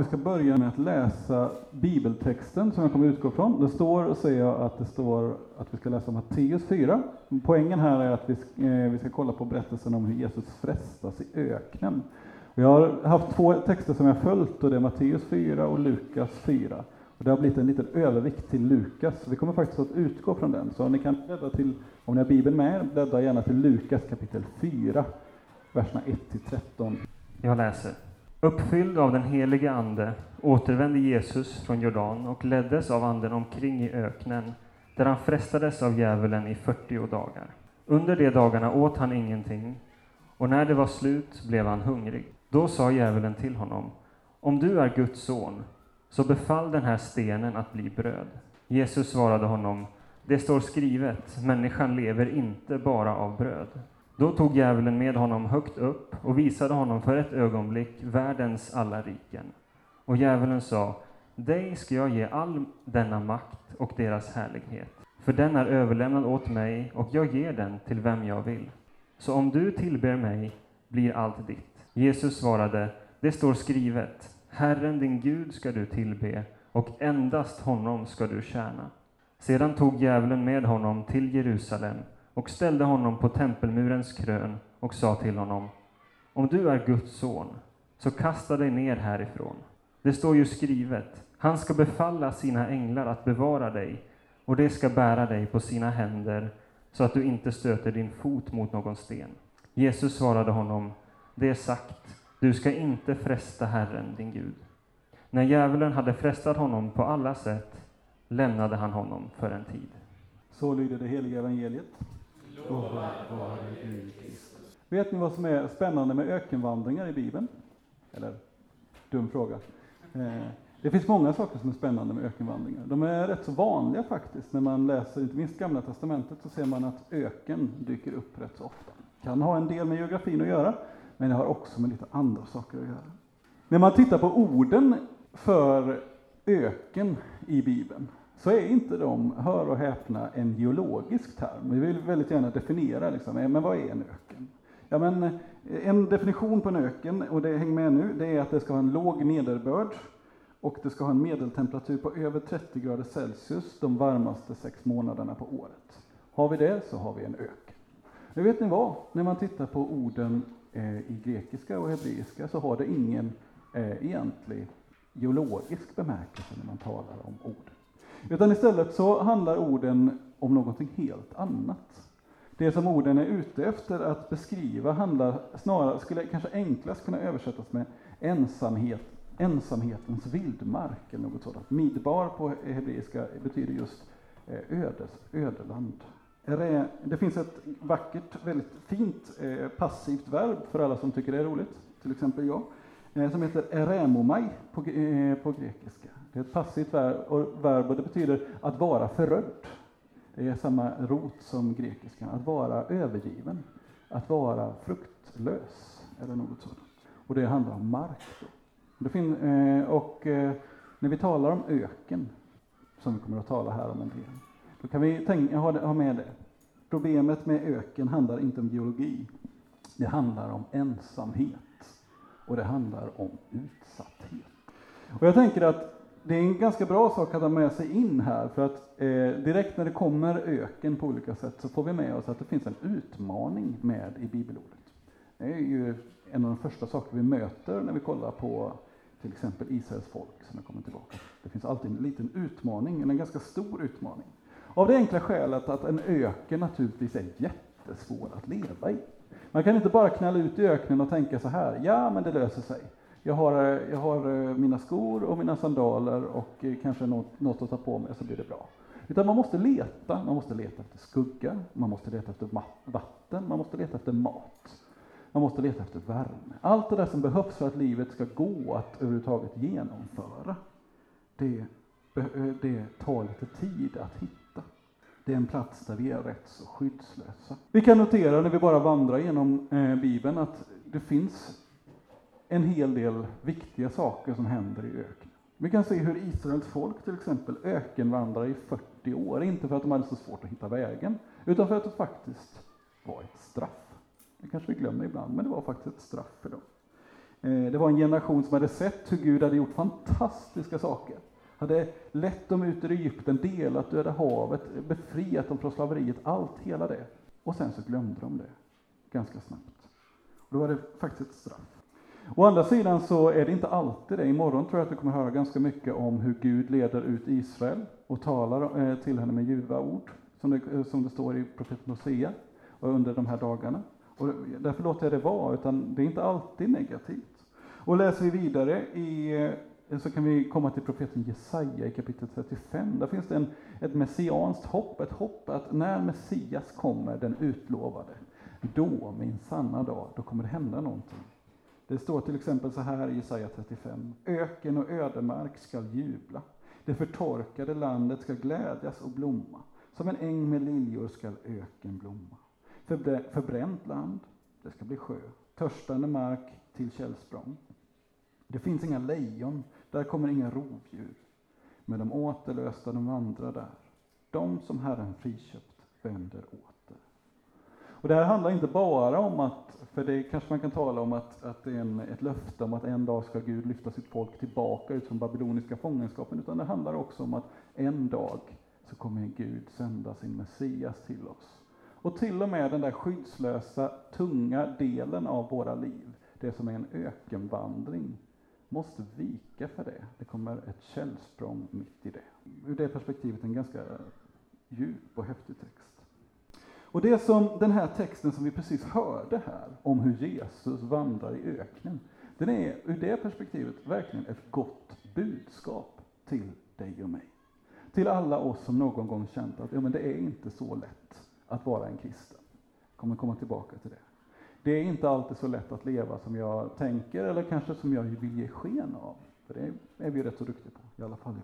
Vi ska börja med att läsa bibeltexten som jag kommer utgå från. Det står, säger jag, att det står att vi ska läsa Matteus 4. Poängen här är att vi ska, eh, vi ska kolla på berättelsen om hur Jesus frestas i öknen. Jag har haft två texter som jag följt och det är Matteus 4 och Lukas 4. Och det har blivit en liten övervikt till Lukas. Vi kommer faktiskt att utgå från den. Så ni kan bläddra till, om ni har Bibeln med, bläddra gärna till Lukas kapitel 4, verserna 1 till 13. Jag läser. Uppfylld av den helige Ande återvände Jesus från Jordan och leddes av Anden omkring i öknen, där han frestades av djävulen i 40 dagar. Under de dagarna åt han ingenting, och när det var slut blev han hungrig. Då sa djävulen till honom, om du är Guds son, så befall den här stenen att bli bröd. Jesus svarade honom, det står skrivet, människan lever inte bara av bröd. Då tog djävulen med honom högt upp och visade honom för ett ögonblick världens alla riken. Och djävulen sa, dig ska jag ge all denna makt och deras härlighet, för den är överlämnad åt mig och jag ger den till vem jag vill. Så om du tillber mig blir allt ditt. Jesus svarade, det står skrivet, Herren din Gud ska du tillbe och endast honom ska du tjäna. Sedan tog djävulen med honom till Jerusalem och ställde honom på tempelmurens krön och sa till honom, om du är Guds son, så kasta dig ner härifrån. Det står ju skrivet, han ska befalla sina änglar att bevara dig, och de ska bära dig på sina händer, så att du inte stöter din fot mot någon sten. Jesus svarade honom, det är sagt, du ska inte fresta Herren, din Gud. När djävulen hade frestat honom på alla sätt lämnade han honom för en tid. Så lyder det heliga evangeliet. Lovad vare Gud Kristus. Vet ni vad som är spännande med ökenvandringar i Bibeln? Eller, dum fråga. Eh, det finns många saker som är spännande med ökenvandringar. De är rätt så vanliga faktiskt. När man läser inte minst Gamla Testamentet så ser man att öken dyker upp rätt så ofta. Kan ha en del med geografin att göra, men det har också med lite andra saker att göra. När man tittar på orden för öken i Bibeln så är inte de, hör och häpna, en geologisk term. Vi vill väldigt gärna definiera, liksom, men vad är en öken? Ja, men eh, en definition på en öken, och det hänger med nu, det är att det ska ha en låg nederbörd och det ska ha en medeltemperatur på över 30 grader Celsius de varmaste sex månaderna på året. Har vi det så har vi en öken. Men vet ni vad? När man tittar på orden eh, i grekiska och hebreiska så har det ingen eh, egentlig geologisk bemärkelse när man talar om orden. Utan istället så handlar orden om någonting helt annat. Det som orden är ute efter att beskriva handlar snarare, skulle kanske enklast kunna översättas med ensamhet, ensamhetens vildmark eller något sådant. Midbar på hebreiska betyder just eh, ödes, ödeland. Det finns ett vackert, väldigt fint eh, passivt verb för alla som tycker det är roligt, till exempel jag, Eh, som heter eremomai på, eh, på grekiska. Det är ett passivt verb och det betyder att vara förrödd. Det är samma rot som grekiskan, att vara övergiven, att vara fruktlös eller något sådant. Och det handlar om mark. Då. Eh, och när vi talar om öken, som vi kommer att tala här om en del, då kan vi tänka, ha med det. Problemet med öken handlar inte om geologi. Det handlar om ensamhet och det handlar om utsatthet. Och jag tänker att det är en ganska bra sak att ha med sig in här, för att eh, direkt när det kommer öken på olika sätt så får vi med oss att det finns en utmaning med i bibelordet. Det är ju en av de första saker vi möter när vi kollar på till exempel Israels folk som kommer tillbaka. Det finns alltid en liten utmaning, en ganska stor utmaning. Av det enkla skälet att en öken naturligtvis är jättesvår att leva i. Man kan inte bara knalla ut i öknen och tänka så här, ja men det löser sig. Jag har, jag har eh, mina skor och mina sandaler och eh, kanske något, något att ta på mig så blir det bra. Utan man måste leta, man måste leta efter skugga, man måste leta efter vatten, man måste leta efter mat. Man måste leta efter värme. Allt det där som behövs för att livet ska gå att överhuvudtaget genomföra, det, eh, det tar lite tid att hitta. Det är en plats där vi är rätt så skyddslösa. Vi kan notera när vi bara vandrar genom eh, Bibeln att det finns en hel del viktiga saker som händer i öknen. Vi kan se hur Israels folk till exempel ökenvandrar i 40 år, inte för att de hade så svårt att hitta vägen, utan för att det faktiskt var ett straff. Det kanske vi glömmer ibland, men det var faktiskt ett straff för dem. Eh, det var en generation som hade sett hur Gud hade gjort fantastiska saker. Hade lett dem ut ur Egypten, delat Döda havet, befriat dem från slaveriet, allt, hela det. Och sen så glömde de det ganska snabbt. Och då var det faktiskt ett straff. Å andra sidan så är det inte alltid det. Imorgon tror jag att du kommer höra ganska mycket om hur Gud leder ut Israel och talar eh, till henne med ljuva ord, som det, eh, som det står i profeten Hosea, eh, under de här dagarna. Och därför låter jag det vara, utan det är inte alltid negativt. Och läser vi vidare i, Eh, så kan vi komma till profeten Jesaja i kapitel 35. Där finns det en, ett messianskt hopp, ett hopp att när Messias kommer, den utlovade, då, min sanna dag, då kommer det hända någonting. Det står till exempel så här i Jesaja 35. Öken och ödemark skall jubla. Det förtorkade landet ska glädjas och blomma. Som en äng med liljor skall öken blomma. Förbränt land, det ska bli sjö. Törstande mark till källsprång. Det finns inga lejon, där kommer inga rovdjur. Men de återlösta, de vandrar där. De som Herren friköpt vänder åter. Och det här handlar inte bara om att, för det kanske man kan tala om att, att det är en, ett löfte om att en dag ska Gud lyfta sitt folk tillbaka ut från babyloniska fångenskapen, utan det handlar också om att en dag så kommer Gud sända sin Messias till oss. Och till och med den där skyddslösa, tunga delen av våra liv, det som är en ökenvandring, måste vika för det. Det kommer ett källsprång mitt i det. Ur det perspektivet en ganska djup och häftig text. Och det som den här texten som vi precis hörde här, om hur Jesus vandrar i öknen, den är ur det perspektivet verkligen ett gott budskap till dig och mig. Till alla oss som någon gång känt att ja, men det är inte så lätt att vara en kristen. Jag kommer komma tillbaka till det. Det är inte alltid så lätt att leva som jag tänker eller kanske som jag vill ge sken av. För det är vi rätt så duktiga på, i alla fall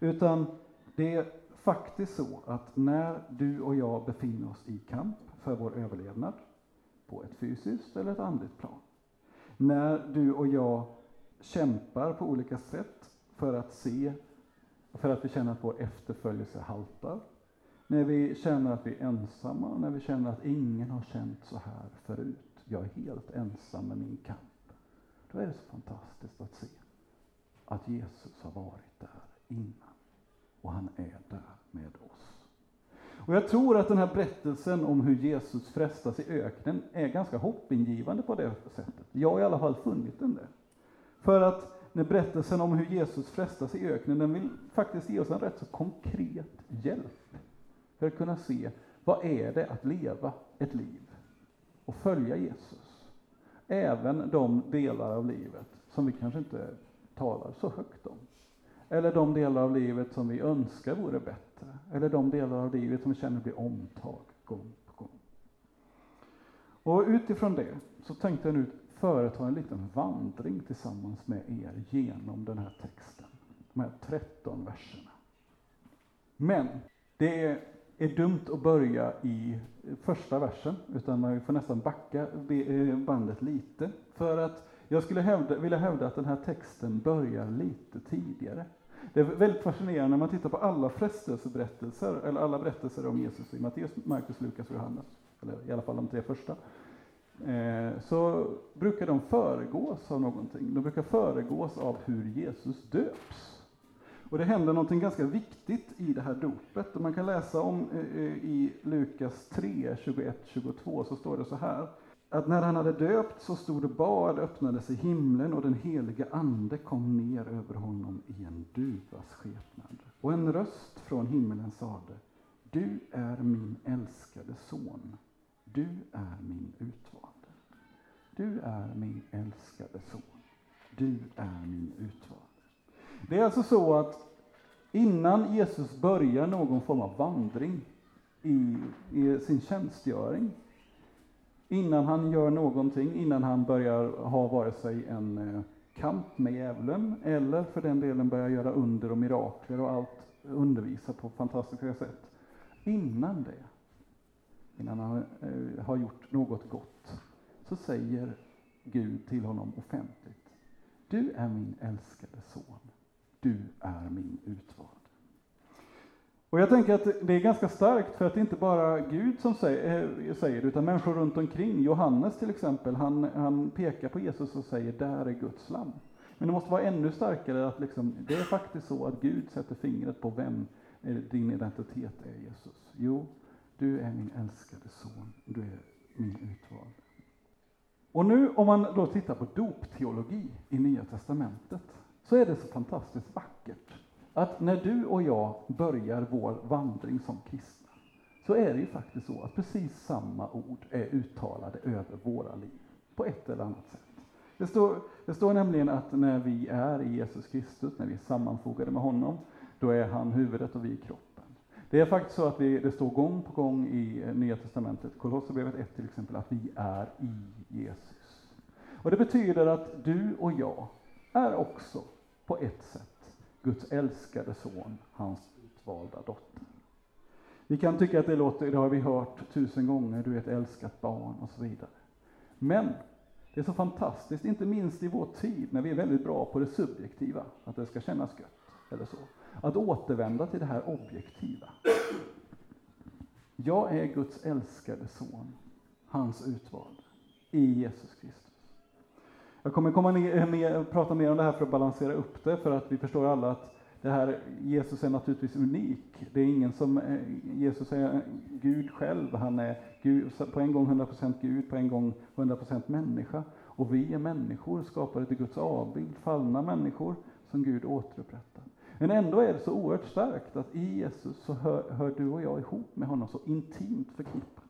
jag. Utan det är faktiskt så att när du och jag befinner oss i kamp för vår överlevnad, på ett fysiskt eller ett andligt plan, när du och jag kämpar på olika sätt för att se, för att vi känner att vår efterföljelse haltar, när vi känner att vi är ensamma, när vi känner att ingen har känt så här förut, jag är helt ensam med min kamp, då är det så fantastiskt att se att Jesus har varit där innan och han är där med oss. Och jag tror att den här berättelsen om hur Jesus frestas i öknen är ganska hoppingivande på det sättet. Jag har i alla fall funnit den det. För att när berättelsen om hur Jesus frestas i öknen, den vill faktiskt ge oss en rätt så konkret hjälp. För att kunna se, vad är det att leva ett liv och följa Jesus? Även de delar av livet som vi kanske inte talar så högt om. Eller de delar av livet som vi önskar vore bättre. Eller de delar av livet som vi känner blir omtag gång på gång. Och utifrån det så tänkte jag nu företa en liten vandring tillsammans med er genom den här texten. De här 13 verserna. Men det är, är dumt att börja i första versen, utan man får nästan backa eh, bandet lite. För att jag skulle hävda, vilja hävda att den här texten börjar lite tidigare. Det är väldigt fascinerande när man tittar på alla frestelseberättelser, eller alla berättelser om Jesus i Matteus, Markus, Lukas och Johannes, eller i alla fall de tre första, eh, så brukar de föregås av någonting. De brukar föregås av hur Jesus döps. Och det händer någonting ganska viktigt i det här dopet. Och man kan läsa om eh, eh, i Lukas 3, 21-22, så står det så här att när han hade döpt så stod det bad öppnade sig himlen och den helige Ande kom ner över honom i en duvas skepnad. Och en röst från himlen sade Du är min älskade son. Du är min utvalde. Du är min älskade son. Du är min utvalde. Det är alltså så att innan Jesus börjar någon form av vandring i, i sin tjänstgöring innan han gör någonting, innan han börjar ha vare sig en eh, kamp med djävulen eller för den delen börjar göra under och mirakler och allt undervisa på fantastiska sätt. Innan det, innan han eh, har gjort något gott, så säger Gud till honom offentligt. Du är min älskade son. Du är min utvalde. Och jag tänker att det är ganska starkt för att det inte bara Gud som säger, eh, säger det, utan människor runt omkring. Johannes till exempel, han, han pekar på Jesus och säger där är Guds lam. Men det måste vara ännu starkare att liksom, det är faktiskt så att Gud sätter fingret på vem eh, din identitet är Jesus. Jo, du är min älskade son, du är min utvalde. Och nu om man då tittar på dopteologi i Nya Testamentet så är det så fantastiskt vackert att när du och jag börjar vår vandring som kristna så är det ju faktiskt så att precis samma ord är uttalade över våra liv på ett eller annat sätt. Det står, det står nämligen att när vi är i Jesus Kristus, när vi är sammanfogade med honom, då är han huvudet och vi kroppen. Det är faktiskt så att vi, det står gång på gång i eh, Nya Testamentet, Kolosserbrevet 1 till exempel, att vi är i Jesus. Och det betyder att du och jag är också på ett sätt Guds älskade son, hans utvalda dotter. Vi kan tycka att det låter, det har vi hört tusen gånger, du är ett älskat barn och så vidare. Men det är så fantastiskt, inte minst i vår tid när vi är väldigt bra på det subjektiva, att det ska kännas gött eller så. Att återvända till det här objektiva. Jag är Guds älskade son, hans utvalde, i Jesus Kristus. Jag kommer komma ner, eh, mer, prata mer om det här för att balansera upp det, för att vi förstår alla att det här, Jesus är naturligtvis unik. Det är ingen som, eh, Jesus är eh, Gud själv, han är Gud, på en gång 100% Gud, på en gång 100% människa. Och vi är människor, skapade till Guds avbild, fallna människor som Gud återupprättar. Men ändå är det så oerhört starkt att i Jesus så hör, hör du och jag ihop med honom så intimt förknippade.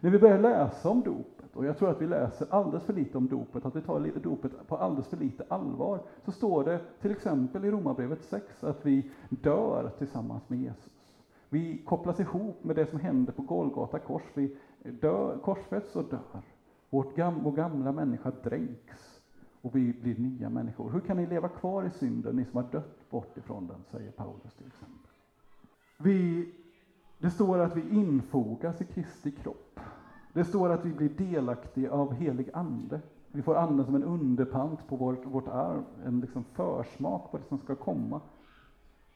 När vi börjar läsa om dop, dopet, och jag tror att vi läser alldeles för lite om dopet, att vi tar dopet på alldeles för lite allvar, så står det till exempel i Romarbrevet 6 att vi dör tillsammans med Jesus. Vi kopplas ihop med det som händer på Golgata kors. Vi dör, korsfästs och dör. Vårt gam, vår gamla människa dränks och vi blir nya människor. Hur kan ni leva kvar i synden, ni som har dött bort ifrån den, säger Paulus till exempel. Vi, det står att vi infogas i Kristi kropp. Det står att vi blir delaktiga av helig ande. Vi får anden som en underpant på vårt, vårt arv, en liksom försmak på det som ska komma.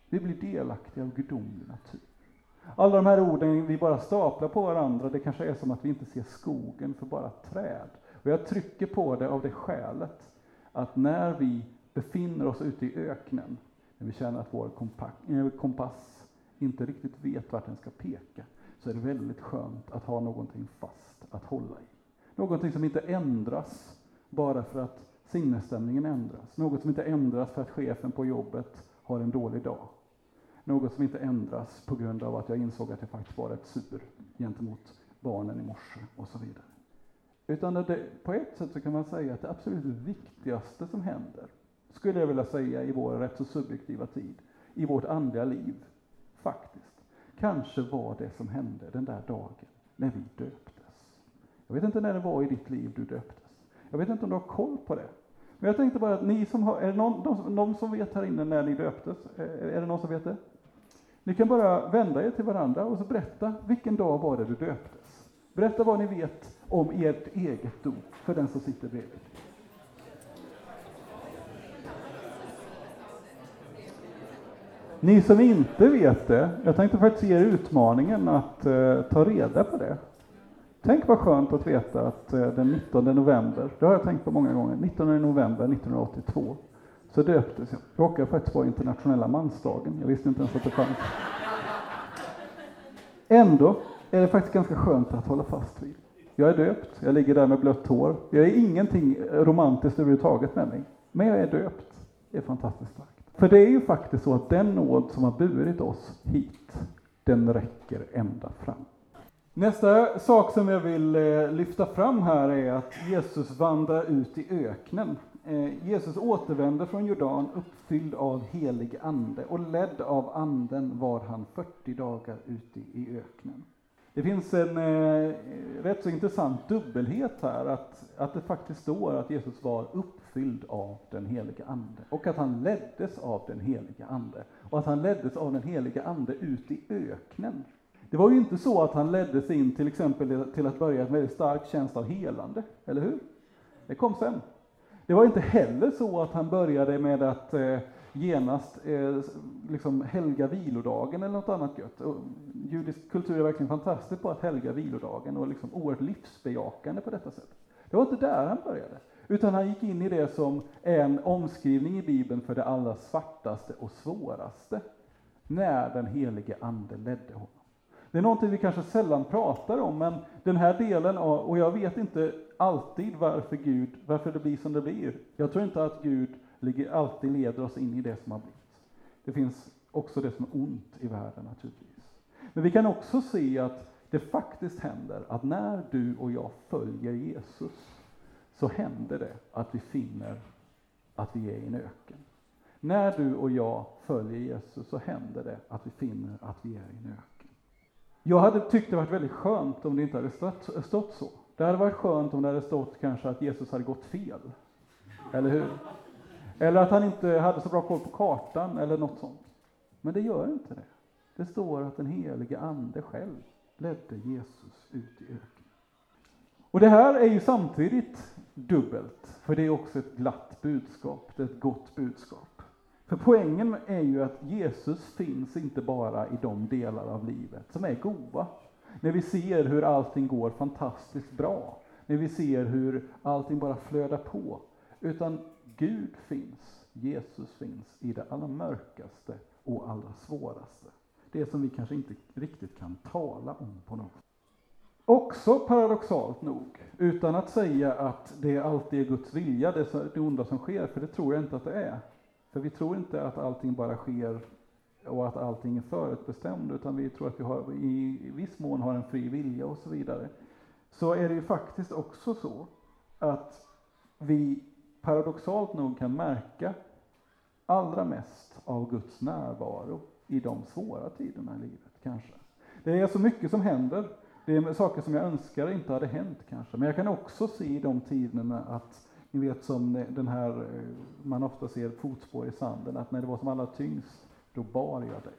Vi blir delaktiga av gudomlig natur. Alla de här orden vi bara staplar på varandra, det kanske är som att vi inte ser skogen för bara träd. Och jag trycker på det av det skälet att när vi befinner oss ute i öknen, när vi känner att vår eh, kompass inte riktigt vet vart den ska peka, så är det väldigt skönt att ha någonting fast att hålla i. Någonting som inte ändras bara för att sinnesstämningen ändras. Något som inte ändras för att chefen på jobbet har en dålig dag. Något som inte ändras på grund av att jag insåg att jag faktiskt var rätt sur gentemot barnen i morse och så vidare. Utan det, på ett sätt så kan man säga att det absolut viktigaste som händer, skulle jag vilja säga i vår rätt så subjektiva tid, i vårt andliga liv, faktiskt, kanske var det som hände den där dagen när vi döptes. Jag vet inte när det var i ditt liv du döptes. Jag vet inte om du har koll på det. Men jag tänkte bara att ni som har, är det någon, någon, någon som vet här inne när ni döptes? Är det någon som vet det? Ni kan bara vända er till varandra och så berätta vilken dag var det du döptes. Berätta vad ni vet om ert eget dop för den som sitter bredvid. Ni som inte vet det, jag tänkte faktiskt ge er utmaningen att eh, ta reda på det. Tänk vad skönt att veta att eh, den 19 november, det har jag tänkt på många gånger, 19 november 1982 så döptes jag. Det råkade faktiskt vara internationella mansdagen. Jag visste inte ens att det fanns. Ändå är det faktiskt ganska skönt att hålla fast vid. Jag är döpt, jag ligger där med blött hår. Jag är ingenting romantiskt överhuvudtaget med mig. Men jag är döpt. Det är fantastiskt starkt. För det är ju faktiskt så att den nåd som har burit oss hit, den räcker ända fram. Nästa sak som jag vill eh, lyfta fram här är att Jesus vandrar ut i öknen. Eh, Jesus återvände från Jordan uppfylld av helig ande och ledd av anden var han 40 dagar ute i öknen. Det finns en eh, rätt så intressant dubbelhet här, att, att det faktiskt står att Jesus var uppfylld av den helige Ande och att han leddes av den helige Ande och att han leddes av den helige Ande ut i öknen. Det var ju inte så att han leddes in till exempel till att börja en väldigt stark känsla av helande, eller hur? Det kom sen. Det var inte heller så att han började med att eh, genast eh, liksom helga vilodagen eller något annat gött. Och judisk kultur är verkligen fantastisk på att helga vilodagen och liksom oerhört livsbejakande på detta sätt. Det var inte där han började, utan han gick in i det som är en omskrivning i Bibeln för det allra svartaste och svåraste, när den helige Ande ledde honom. Det är någonting vi kanske sällan pratar om, men den här delen av, och jag vet inte alltid varför Gud, varför det blir som det blir. Jag tror inte att Gud alltid leder oss in i det som har blivit. Det finns också det som är ont i världen naturligtvis. Men vi kan också se att det faktiskt händer att när du och jag följer Jesus, så händer det att vi finner att vi är i en öken. När du och jag följer Jesus så händer det att vi finner att vi är i en öken. Jag hade tyckt det varit väldigt skönt om det inte hade stått, stått så. Det hade varit skönt om det hade stått kanske att Jesus hade gått fel. Eller hur? Eller att han inte hade så bra koll på kartan eller något sånt. Men det gör inte det. Det står att den helige Ande själv ledde Jesus ut i öknen. Och det här är ju samtidigt dubbelt, för det är också ett glatt budskap, det är ett gott budskap. För poängen är ju att Jesus finns inte bara i de delar av livet som är goda. När vi ser hur allting går fantastiskt bra, när vi ser hur allting bara flödar på, utan Gud finns, Jesus finns i det allra mörkaste och allra svåraste. Det som vi kanske inte riktigt kan tala om på något Också paradoxalt nog, utan att säga att det alltid är Guds vilja, det, onda som sker, för det tror jag inte att det är. För vi tror inte att allting bara sker och att allting är förutbestämt, utan vi tror att vi har, i viss mån har en fri vilja och så vidare. Så är det ju faktiskt också så att vi paradoxalt nog kan märka allra mest av Guds närvaro i de svåra tiderna i livet, kanske. Det är så mycket som händer. Det är saker som jag önskar inte hade hänt kanske. Men jag kan också se i de tiderna att, ni vet som den här, eh, man ofta ser fotspår i sanden, att när det var som allra tyngst, då bar jag dig.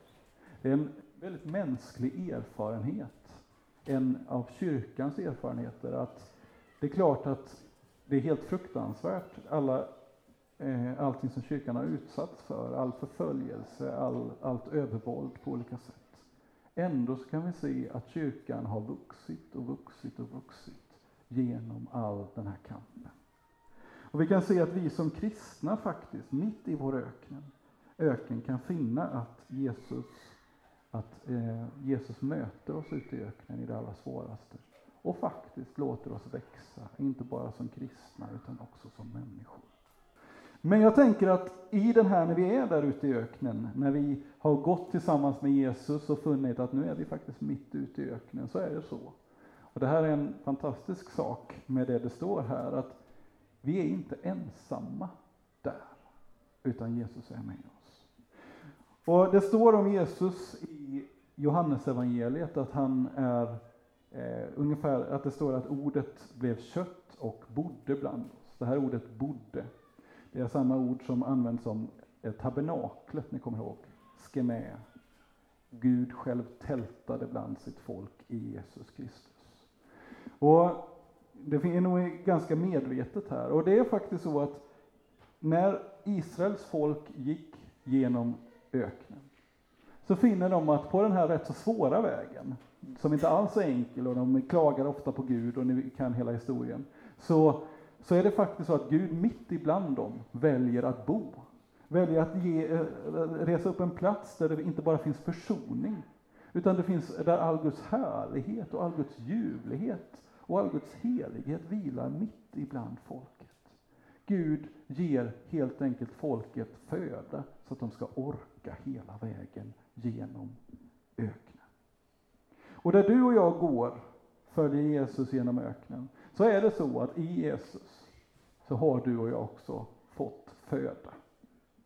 Det är en väldigt mänsklig erfarenhet, en av kyrkans erfarenheter, att det är klart att det är helt fruktansvärt, alla, eh, allting som kyrkan har utsatts för, all förföljelse, all, allt övervåld på olika sätt. Ändå så kan vi se att kyrkan har vuxit och vuxit och vuxit genom all den här kampen. Och vi kan se att vi som kristna faktiskt, mitt i vår öken, öken kan finna att Jesus, att eh, Jesus möter oss ute i öknen i det allra svåraste och faktiskt låter oss växa, inte bara som kristna utan också som människor. Men jag tänker att i den här, när vi är där ute i öknen, när vi har gått tillsammans med Jesus och funnit att nu är vi faktiskt mitt ute i öknen, så är det så. Och det här är en fantastisk sak med det det står här, att vi är inte ensamma där, utan Jesus är med oss. Och det står om Jesus i Johannesevangeliet att han är Eh, ungefär att det står att ordet blev kött och bodde bland oss. Det här ordet bodde, det är samma ord som används om tabernaklet, ni kommer ihåg, skemä. Gud själv tältade bland sitt folk i Jesus Kristus. Och det är nog ganska medvetet här. Och det är faktiskt så att när Israels folk gick genom öknen, så finner de att på den här rätt så svåra vägen, som inte alls är enkel och de klagar ofta på Gud och ni kan hela historien, så, så är det faktiskt så att Gud mitt ibland dem väljer att bo. Väljer att ge, eh, resa upp en plats där det inte bara finns försoning, utan det finns där all Guds härlighet och all Guds ljuvlighet och all Guds helighet vilar mitt ibland folket. Gud ger helt enkelt folket föda så att de ska orka hela vägen genom öknen. Och där du och jag går, följer Jesus genom öknen, så är det så att i Jesus så har du och jag också fått föda.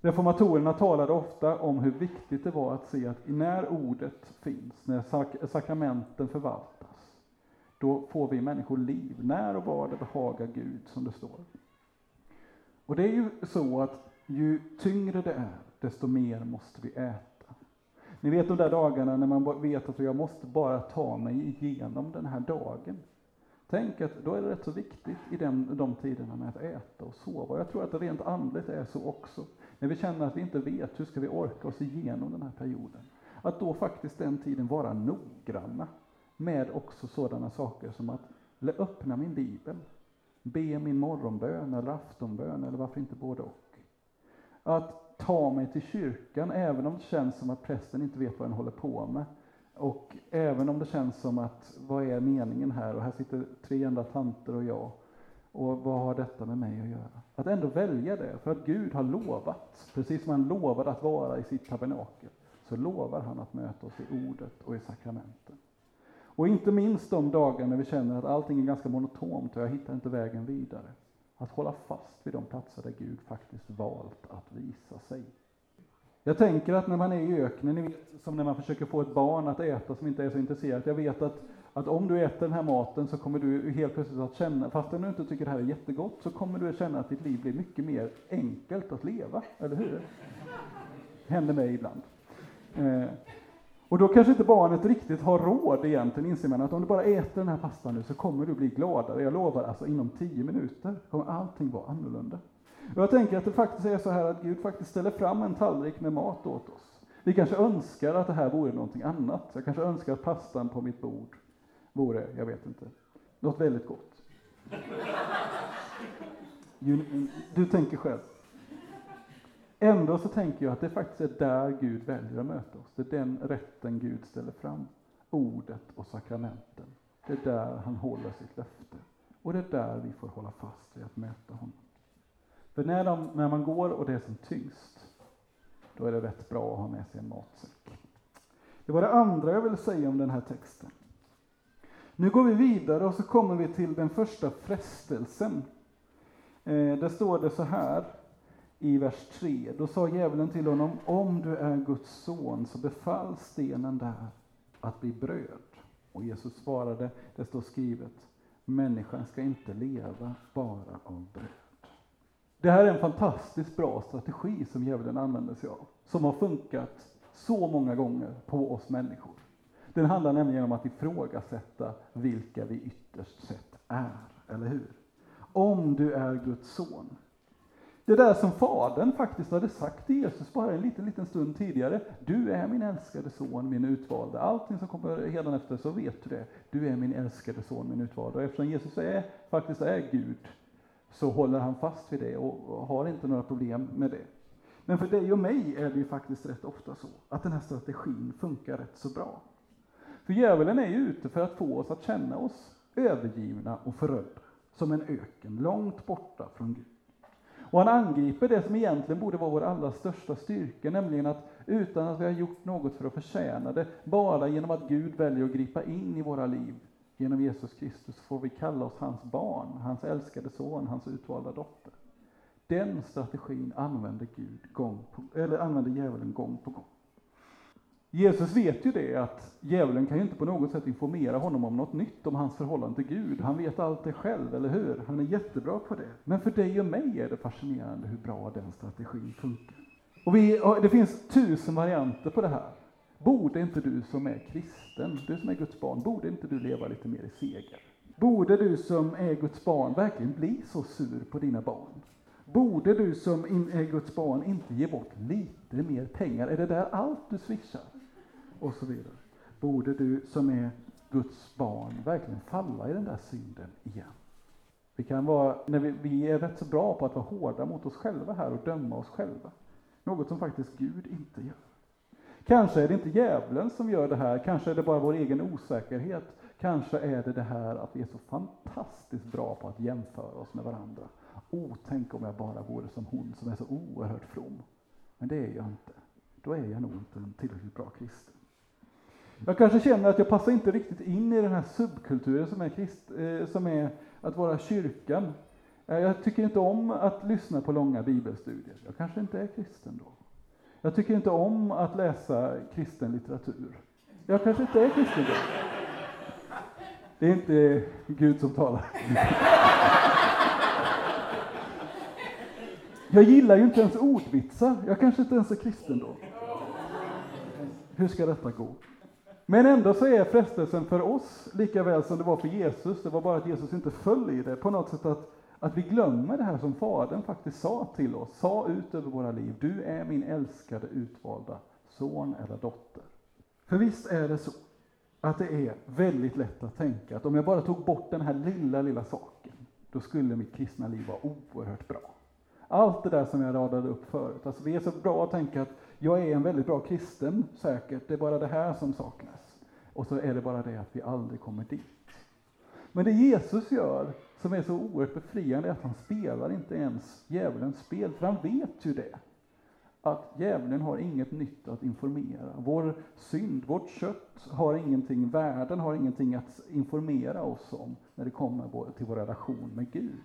Reformatorerna talade ofta om hur viktigt det var att se att när ordet finns, när sak sakramenten förvaltas, då får vi människor liv, när och var det behagar Gud, som det står. Och det är ju så att ju tyngre det är, desto mer måste vi äta. Ni vet de där dagarna när man vet att jag måste bara ta mig igenom den här dagen. Tänk att då är det rätt så viktigt i den, de tiderna med att äta och sova. Jag tror att det rent andligt är så också. när vi känner att vi inte vet hur ska vi orka oss igenom den här perioden, att då faktiskt den tiden vara noggranna med också sådana saker som att öppna min bibel, be min morgonbön eller aftonbön eller varför inte både och. Att ta mig till kyrkan även om det känns som att prästen inte vet vad den håller på med. Och även om det känns som att vad är meningen här och här sitter tre enda tanter och jag. Och vad har detta med mig att göra? Att ändå välja det, för att Gud har lovat, precis som han lovade att vara i sitt tabernakel, så lovar han att möta oss i ordet och i sakramenten. Och inte minst de dagar när vi känner att allting är ganska monotont och jag hittar inte vägen vidare. Att hålla fast vid de platser där Gud faktiskt valt att visa sig. Jag tänker att när man är i öknen, ni vet, som när man försöker få ett barn att äta som inte är så intresserat. Jag vet att, att om du äter den här maten så kommer du helt plötsligt att känna, fastän du inte tycker det här är jättegott, så kommer du att känna att ditt liv blir mycket mer enkelt att leva, eller hur? Händer mig ibland. Eh, och då kanske inte barnet riktigt har råd egentligen, inser man att om du bara äter den här pastan nu så kommer du bli gladare. Jag lovar, alltså inom tio minuter kommer allting vara annorlunda. Och jag tänker att det faktiskt är så här att Gud faktiskt ställer fram en tallrik med mat åt oss. Vi kanske önskar att det här vore någonting annat. Jag kanske önskar att pastan på mitt bord vore, jag vet inte, något väldigt gott. Du tänker själv. Ändå så tänker jag att det faktiskt är där Gud väljer att möta oss. Det är den rätten Gud ställer fram. Ordet och sakramenten. Det är där han håller sitt löfte. Och det är där vi får hålla fast vid att möta honom. För när, de, när man går och det är som tyngst, då är det rätt bra att ha med sig en matsäck. Det var det andra jag ville säga om den här texten. Nu går vi vidare och så kommer vi till den första frestelsen. Eh, där står det så här i vers 3. Då sa djävulen till honom, om du är Guds son, så befall stenen där att bli bröd. Och Jesus svarade, det står skrivet, människan ska inte leva bara av bröd. Det här är en fantastiskt bra strategi som djävulen använder sig av, som har funkat så många gånger på oss människor. Den handlar nämligen om att ifrågasätta vilka vi ytterst sett är, eller hur? Om du är Guds son, det där som Fadern faktiskt hade sagt till Jesus bara en liten, liten stund tidigare. Du är min älskade son, min utvalde. Allting som kommer efter så vet du det. Du är min älskade son, min utvalde. Och eftersom Jesus är, faktiskt är Gud, så håller han fast vid det och har inte några problem med det. Men för dig och mig är det ju faktiskt rätt ofta så, att den här strategin funkar rätt så bra. För djävulen är ju ute för att få oss att känna oss övergivna och förödda, som en öken, långt borta från Gud. Och han angriper det som egentligen borde vara vår allra största styrka, nämligen att utan att vi har gjort något för att förtjäna det, bara genom att Gud väljer att gripa in i våra liv genom Jesus Kristus får vi kalla oss hans barn, hans älskade son, hans utvalda dotter. Den strategin använder Gud gång på, eller använder djävulen gång på gång. Jesus vet ju det att djävulen kan ju inte på något sätt informera honom om något nytt om hans förhållande till Gud. Han vet allt det själv, eller hur? Han är jättebra på det. Men för dig och mig är det fascinerande hur bra den strategin funkar. Och vi, det finns tusen varianter på det här. Borde inte du som är kristen, du som är Guds barn, borde inte du leva lite mer i seger? Borde du som är Guds barn verkligen bli så sur på dina barn? Borde du som är Guds barn inte ge bort lite mer pengar? Är det där allt du swishar? och så vidare. Borde du som är Guds barn verkligen falla i den där synden igen? Vi, kan vara, när vi, vi är rätt så bra på att vara hårda mot oss själva här och döma oss själva. Något som faktiskt Gud inte gör. Kanske är det inte djävulen som gör det här, kanske är det bara vår egen osäkerhet. Kanske är det det här att vi är så fantastiskt bra på att jämföra oss med varandra. Oh, tänk om jag bara vore som hon som är så oerhört from. Men det är jag inte. Då är jag nog inte en tillräckligt bra kristen. Jag kanske känner att jag passar inte riktigt in i den här subkulturen som är, krist, eh, som är att vara kyrkan. Eh, jag tycker inte om att lyssna på långa bibelstudier. Jag kanske inte är kristen då. Jag tycker inte om att läsa kristen litteratur. Jag kanske inte är kristen då. Det är inte Gud som talar. Jag gillar ju inte ens ordvitsar. Jag kanske inte ens är kristen då. Hur ska detta gå? Men ändå så är frestelsen för oss lika väl som det var för Jesus, det var bara att Jesus inte föll i det, på något sätt att, att vi glömmer det här som Fadern faktiskt sa till oss, sa ut över våra liv. Du är min älskade utvalda son eller dotter. För visst är det så att det är väldigt lätt att tänka att om jag bara tog bort den här lilla, lilla saken, då skulle mitt kristna liv vara oerhört bra. Allt det där som jag radade upp förut. Alltså vi är så bra att tänka att jag är en väldigt bra kristen, säkert. Det är bara det här som saknas. Och så är det bara det att vi aldrig kommer dit. Men det Jesus gör, som är så oerhört befriande, är att han spelar inte ens djävulens spel, för han vet ju det. Att djävulen har inget nytt att informera. Vår synd, vårt kött har ingenting, världen har ingenting att informera oss om när det kommer till vår relation med Gud.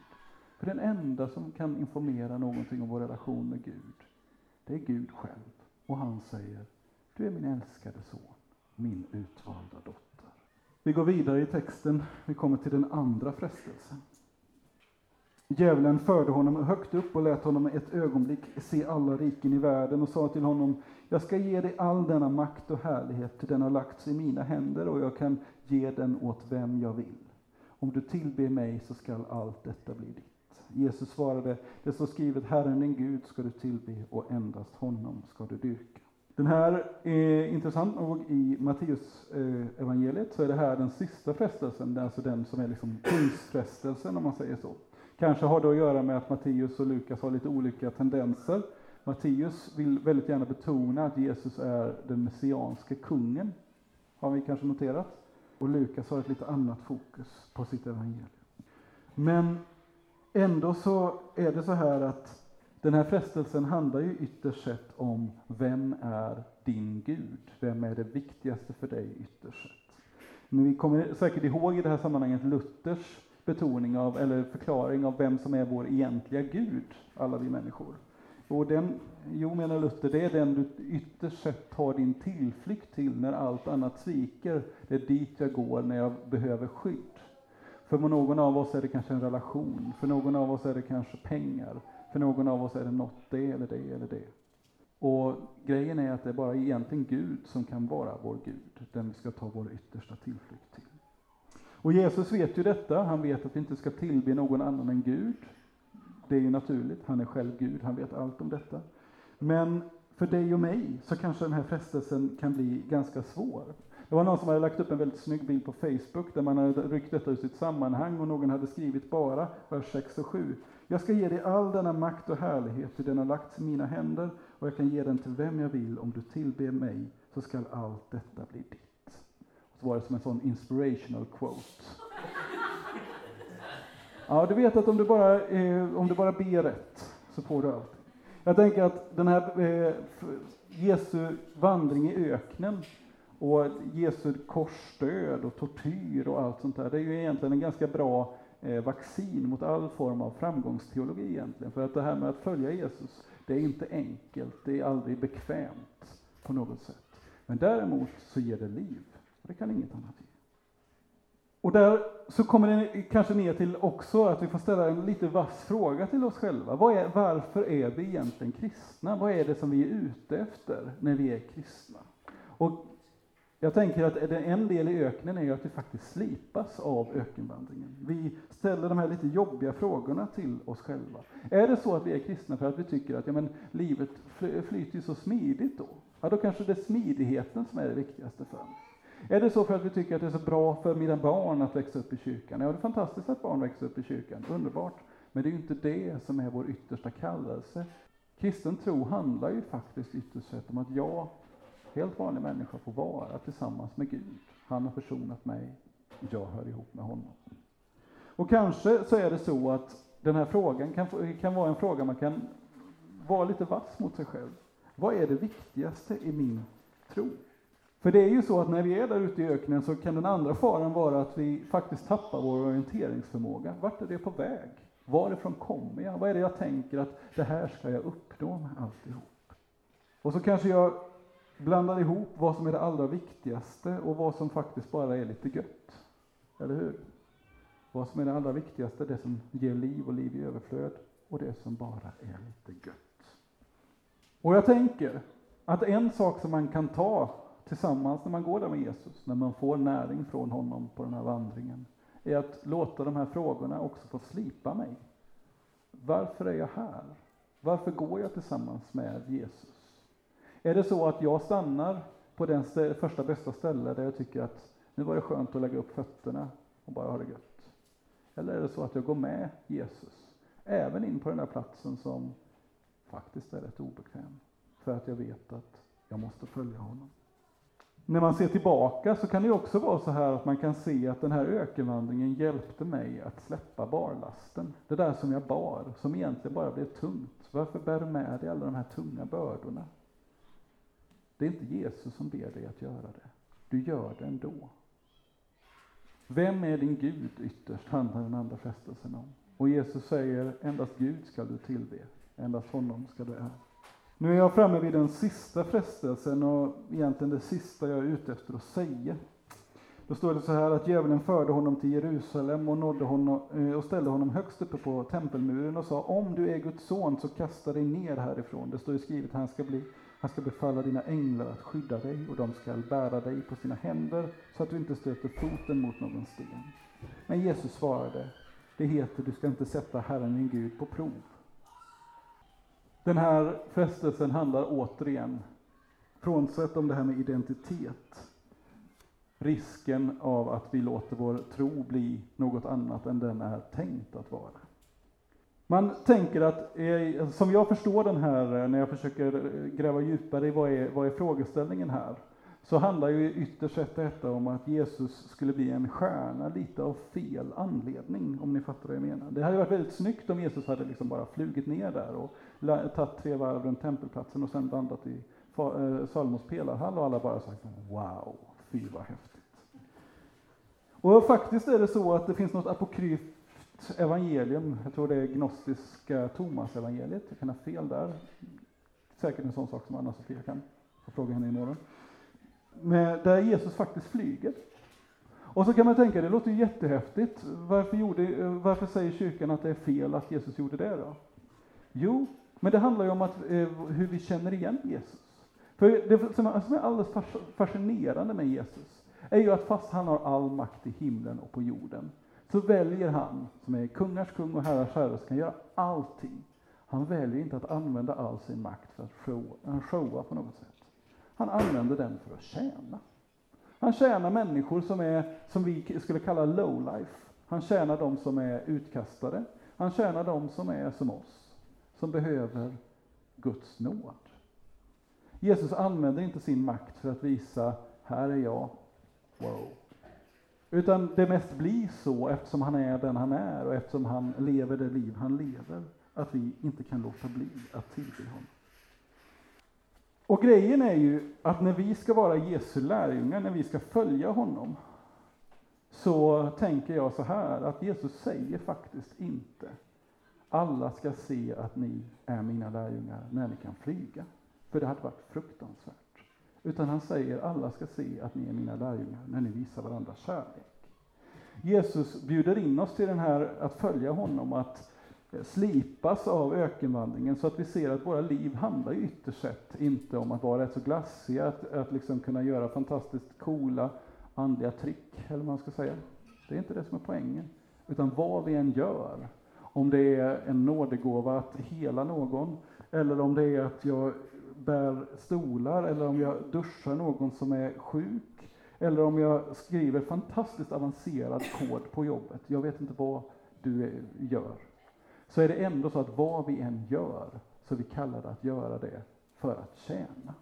För den enda som kan informera någonting om vår relation med Gud, det är Gud själv. Och han säger, du är min älskade son, min utvalda dotter. Vi går vidare i texten, vi kommer till den andra frestelsen. Djävulen förde honom högt upp och lät honom ett ögonblick se alla riken i världen och sa till honom, jag ska ge dig all denna makt och härlighet, till den har lagts i mina händer och jag kan ge den åt vem jag vill. Om du tillber mig så skall allt detta bli ditt. Jesus svarade, det står skrivet, Herren din Gud ska du tillbe och endast honom ska du dyrka. Den här är intressant nog i Matteus eh, evangeliet så är det här den sista frestelsen, alltså den som är liksom kungsfrestelsen om man säger så. Kanske har det att göra med att Matteus och Lukas har lite olika tendenser. Matteus vill väldigt gärna betona att Jesus är den messianske kungen, har vi kanske noterat. Och Lukas har ett lite annat fokus på sitt evangelium. Men Ändå så är det så här att den här frestelsen handlar ju ytterst sett om vem är din Gud? Vem är det viktigaste för dig ytterst sett? Men vi kommer säkert ihåg i det här sammanhanget Luthers betoning av, eller förklaring av vem som är vår egentliga Gud, alla vi människor. Och den, jo menar Luther, det är den du ytterst sett tar din tillflykt till när allt annat sviker. Det är dit jag går när jag behöver skydd. För någon av oss är det kanske en relation, för någon av oss är det kanske pengar, för någon av oss är det något det eller det eller det. Och grejen är att det är bara egentligen Gud som kan vara vår Gud, den vi ska ta vår yttersta tillflykt till. Och Jesus vet ju detta, han vet att vi inte ska tillbe någon annan än Gud. Det är ju naturligt, han är själv Gud, han vet allt om detta. Men för dig och mig så kanske den här frestelsen kan bli ganska svår. Det var någon som hade lagt upp en väldigt snygg bild på Facebook där man hade ryckt detta ur sitt sammanhang och någon hade skrivit bara vers 6 och 7. Jag ska ge dig all denna makt och härlighet, till den har lagts i mina händer och jag kan ge den till vem jag vill. Om du tillber mig så skall allt detta bli ditt. Så var det som en sån inspirational quote. Ja, du vet att om du bara, eh, om du bara ber rätt så får du allt. Jag tänker att den här eh, Jesu vandring i öknen och Jesu korsdöd och tortyr och allt sånt där, det är ju egentligen en ganska bra Eh, vaccin mot all form av framgångsteologi egentligen. För att det här med att följa Jesus, det är inte enkelt, det är aldrig bekvämt på något sätt. Men däremot så ger det liv, och det kan inget annat ge. Och där så kommer det kanske ner till också att vi får ställa en lite vass fråga till oss själva. Är, varför är vi egentligen kristna? Vad är det som vi är ute efter när vi är kristna? Och jag tänker att en del i öknen är att vi faktiskt slipas av ökenvandringen. Vi ställer de här lite jobbiga frågorna till oss själva. Är det så att vi är kristna för att vi tycker att ja, men, livet flyter ju så smidigt då? Ja, då kanske det är smidigheten som är det viktigaste för mig. Är det så för att vi tycker att det är så bra för mina barn att växa upp i kyrkan? Ja, det är fantastiskt att barn växer upp i kyrkan, underbart. Men det är ju inte det som är vår yttersta kallelse. Kristen tro handlar ju faktiskt ytterst sett om att jag helt vanlig människa får vara tillsammans med Gud. Han har försonat mig, jag hör ihop med honom. Och kanske så är det så att den här frågan kan, kan vara en fråga man kan vara lite vass mot sig själv. Vad är det viktigaste i min tro? För det är ju så att när vi är där ute i öknen så kan den andra faran vara att vi faktiskt tappar vår orienteringsförmåga. Vart är det på väg? Varifrån kommer jag? Vad är det jag tänker att det här ska jag uppnå med alltihop? Och så kanske jag blandar ihop vad som är det allra viktigaste och vad som faktiskt bara är lite gött. Eller hur? Vad som är det allra viktigaste, det som ger liv och liv i överflöd och det som bara är lite gött. Och jag tänker att en sak som man kan ta tillsammans när man går där med Jesus, när man får näring från honom på den här vandringen, är att låta de här frågorna också få slipa mig. varför är jag här? Varför går jag tillsammans med Jesus? Är det så att jag stannar på den första bästa ställe där jag tycker att nu var det skönt att lägga upp fötterna och bara ha det gött? Eller är det så att jag går med Jesus, även in på den där platsen som faktiskt är rätt obekväm, för att jag vet att jag måste följa honom? När man ser tillbaka så kan det också vara så här att man kan se att den här ökenvandringen hjälpte mig att släppa barlasten. Det där som jag bar, som egentligen bara blev tungt. Varför bär du med dig alla de här tunga bördorna? Det är inte Jesus som ber dig att göra det. Du gör det ändå. Vem är din Gud ytterst, handlar den andra frestelsen om. Och Jesus säger, endast Gud ska du tillbe, endast honom ska du ära. Nu är jag framme vid den sista frestelsen och egentligen det sista jag är ute efter att säga. Då står det så här att djävulen förde honom till Jerusalem och, nådde honom, eh, och ställde honom högst uppe på tempelmuren och sa om du är Guds son så kasta dig ner härifrån. Det står ju skrivet han ska, bli, han ska befalla dina änglar att skydda dig och de ska bära dig på sina händer så att du inte stöter foten mot någon sten. Men Jesus svarade, det heter du ska inte sätta Herren din Gud på prov. Den här frestelsen handlar återigen, frånsett om det här med identitet, risken av att vi låter vår tro bli något annat än den är tänkt att vara. Man tänker att, eh, som jag förstår den här, eh, när jag försöker eh, gräva djupare i vad är, vad är frågeställningen här, så handlar ju ytterst sett detta om att Jesus skulle bli en stjärna lite av fel anledning, om ni fattar vad jag menar. Det hade varit väldigt snyggt om Jesus hade liksom bara flugit ner där och tagit tre varv runt tempelplatsen och sen landat i Salomos pelarhall och alla bara sagt wow, fy vad häftigt. Och faktiskt är det så att det finns något apokryft evangelium, jag tror det är gnostiska Thomas-evangeliet, jag kan ha fel där. Säkert en sån sak som Anna-Sofia kan få fråga henne imorgon Men där Jesus faktiskt flyger. Och så kan man tänka, det låter ju jättehäftigt. Varför, gjorde, varför säger kyrkan att det är fel att Jesus gjorde det då? Jo, men det handlar ju om att, eh, hur vi känner igen Jesus. För det som är alldeles fascinerande med Jesus är ju att fast han har all makt i himlen och på jorden, så väljer han, som är kungars kung och herrars herre, som kan göra allting. Han väljer inte att använda all sin makt för att showa, eh, showa på något sätt. Han använder den för att tjäna. Han tjänar människor som är, som vi skulle kalla lowlife. Han tjänar de som är utkastade. Han tjänar de som är som oss, som behöver Guds nåd. Jesus använder inte sin makt för att visa, här är jag, wow. Utan det mest blir så, eftersom han är den han är och eftersom han lever det liv han lever, att vi inte kan låta bli att tillbe honom. Och grejen är ju att när vi ska vara Jesu lärjungar, när vi ska följa honom, så tänker jag så här att Jesus säger faktiskt inte alla ska se att ni är mina lärjungar när ni kan flyga. För det hade varit fruktansvärt. Utan han säger alla ska se att ni är mina lärjungar när ni visar varandra kärlek. Jesus bjuder in oss till den här att följa honom, att eh, slipas av ökenvandringen så att vi ser att våra liv handlar ytterst sett inte om att vara rätt så glassiga, att, att liksom kunna göra fantastiskt coola andliga trick, eller vad man ska säga. Det är inte det som är poängen. Utan vad vi än gör, om det är en nådegåva att hela någon, eller om det är att jag bär stolar, eller om jag duschar någon som är sjuk, eller om jag skriver fantastiskt avancerad kod på jobbet. Jag vet inte vad du gör så är det ändå så att vad vi än gör, så vi kallar det att göra det för att tjäna,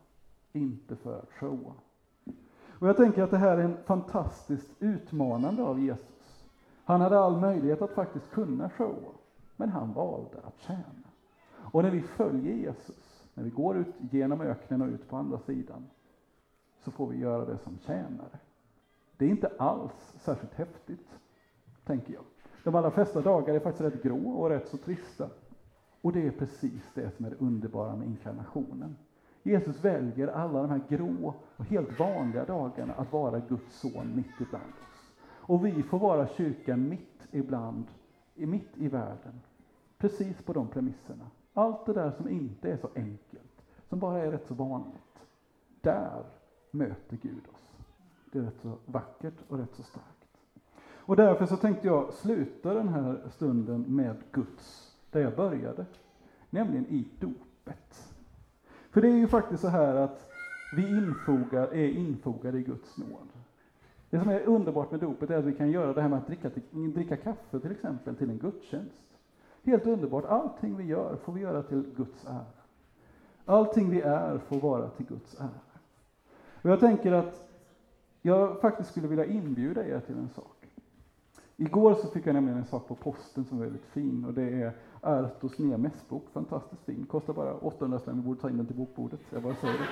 inte för att showa. Och jag tänker att det här är en fantastiskt utmanande av Jesus. Han hade all möjlighet att faktiskt kunna showa, men han valde att tjäna. Och när vi följer Jesus, när vi går ut genom öknen och ut på andra sidan, så får vi göra det som tjänare. Det är inte alls särskilt häftigt, tänker jag. De allra flesta dagar är faktiskt rätt grå och rätt så trista. Och det är precis det som är det underbara med inkarnationen. Jesus väljer alla de här grå och helt vanliga dagarna att vara Guds son mitt ibland oss. Och vi får vara kyrkan mitt ibland, mitt i världen. Precis på de premisserna. Allt det där som inte är så enkelt, som bara är rätt så vanligt. Där möter Gud oss. Det är rätt så vackert och rätt så starkt. Och därför så tänkte jag sluta den här stunden med Guds där jag började, nämligen i dopet. För det är ju faktiskt så här att vi infogar, är infogade i Guds nåd. Det som är underbart med dopet är att vi kan göra det här med att dricka, dricka kaffe till exempel till en gudstjänst. Helt underbart. Allting vi gör får vi göra till Guds ära. Allting vi är får vara till Guds ära. Och jag tänker att jag faktiskt skulle vilja inbjuda er till en sak. Igår så fick jag nämligen en sak på posten som var väldigt fin och det är Artos nya mässbok, fantastiskt fin, kostar bara 800 spänn, vi borde ta in den till bokbordet, jag bara säger det.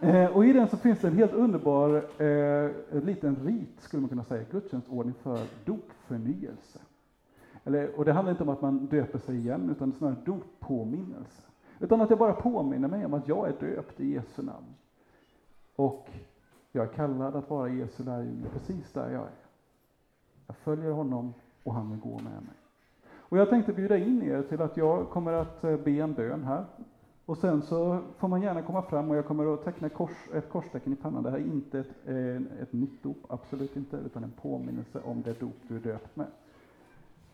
Eh, och i den så finns det en helt underbar eh, liten rit, skulle man kunna säga, gudstjänstordning för dopförnyelse. Eller, och det handlar inte om att man döper sig igen, utan snarare doppåminnelse. Utan att jag bara påminner mig om att jag är döpt i Jesu namn. Och jag är kallad att vara Jesu lärjunge precis där jag är. Jag följer honom och han vill gå med mig. Och jag tänkte bjuda in er till att jag kommer att eh, be en bön här. Och sen så får man gärna komma fram och jag kommer att teckna kors, ett korstecken i pannan. Det här är inte ett, eh, ett nytt dop, absolut inte, utan en påminnelse om det dop du är döpt med.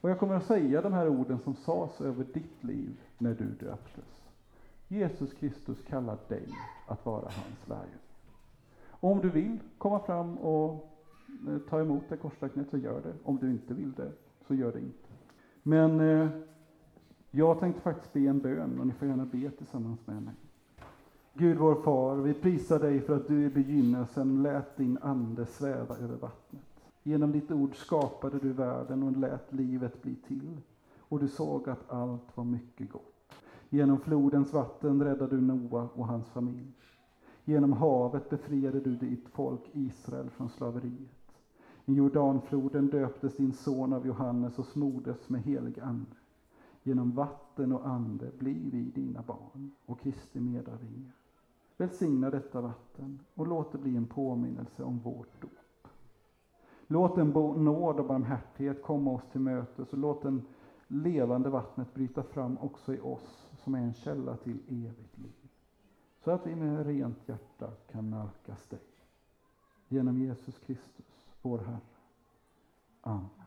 Och jag kommer att säga de här orden som sades över ditt liv när du döptes. Jesus Kristus kallar dig att vara hans lärjunge. Om du vill komma fram och eh, ta emot det korstecknet så gör det. Om du inte vill det så gör det inte. Men eh, jag tänkte faktiskt be en bön och ni får gärna be tillsammans med mig. Gud vår far, vi prisar dig för att du i begynnelsen lät din ande sväva över vattnet. Genom ditt ord skapade du världen och lät livet bli till. Och du såg att allt var mycket gott. Genom flodens vatten räddade du Noa och hans familj. Genom havet befriade du ditt folk Israel från slaveriet. I Jordanfloden döptes din son av Johannes och smordes med helig ande. Genom vatten och ande blir vi dina barn och Kristi medarvingar. Välsigna detta vatten och låt det bli en påminnelse om vårt dop. Låt en nåd och barmhärtighet komma oss till mötes och låt den levande vattnet bryta fram också i oss som är en källa till evigt liv. Så att vi med rent hjärta kan nalkas dig. Genom Jesus Kristus, vår Herre. Amen.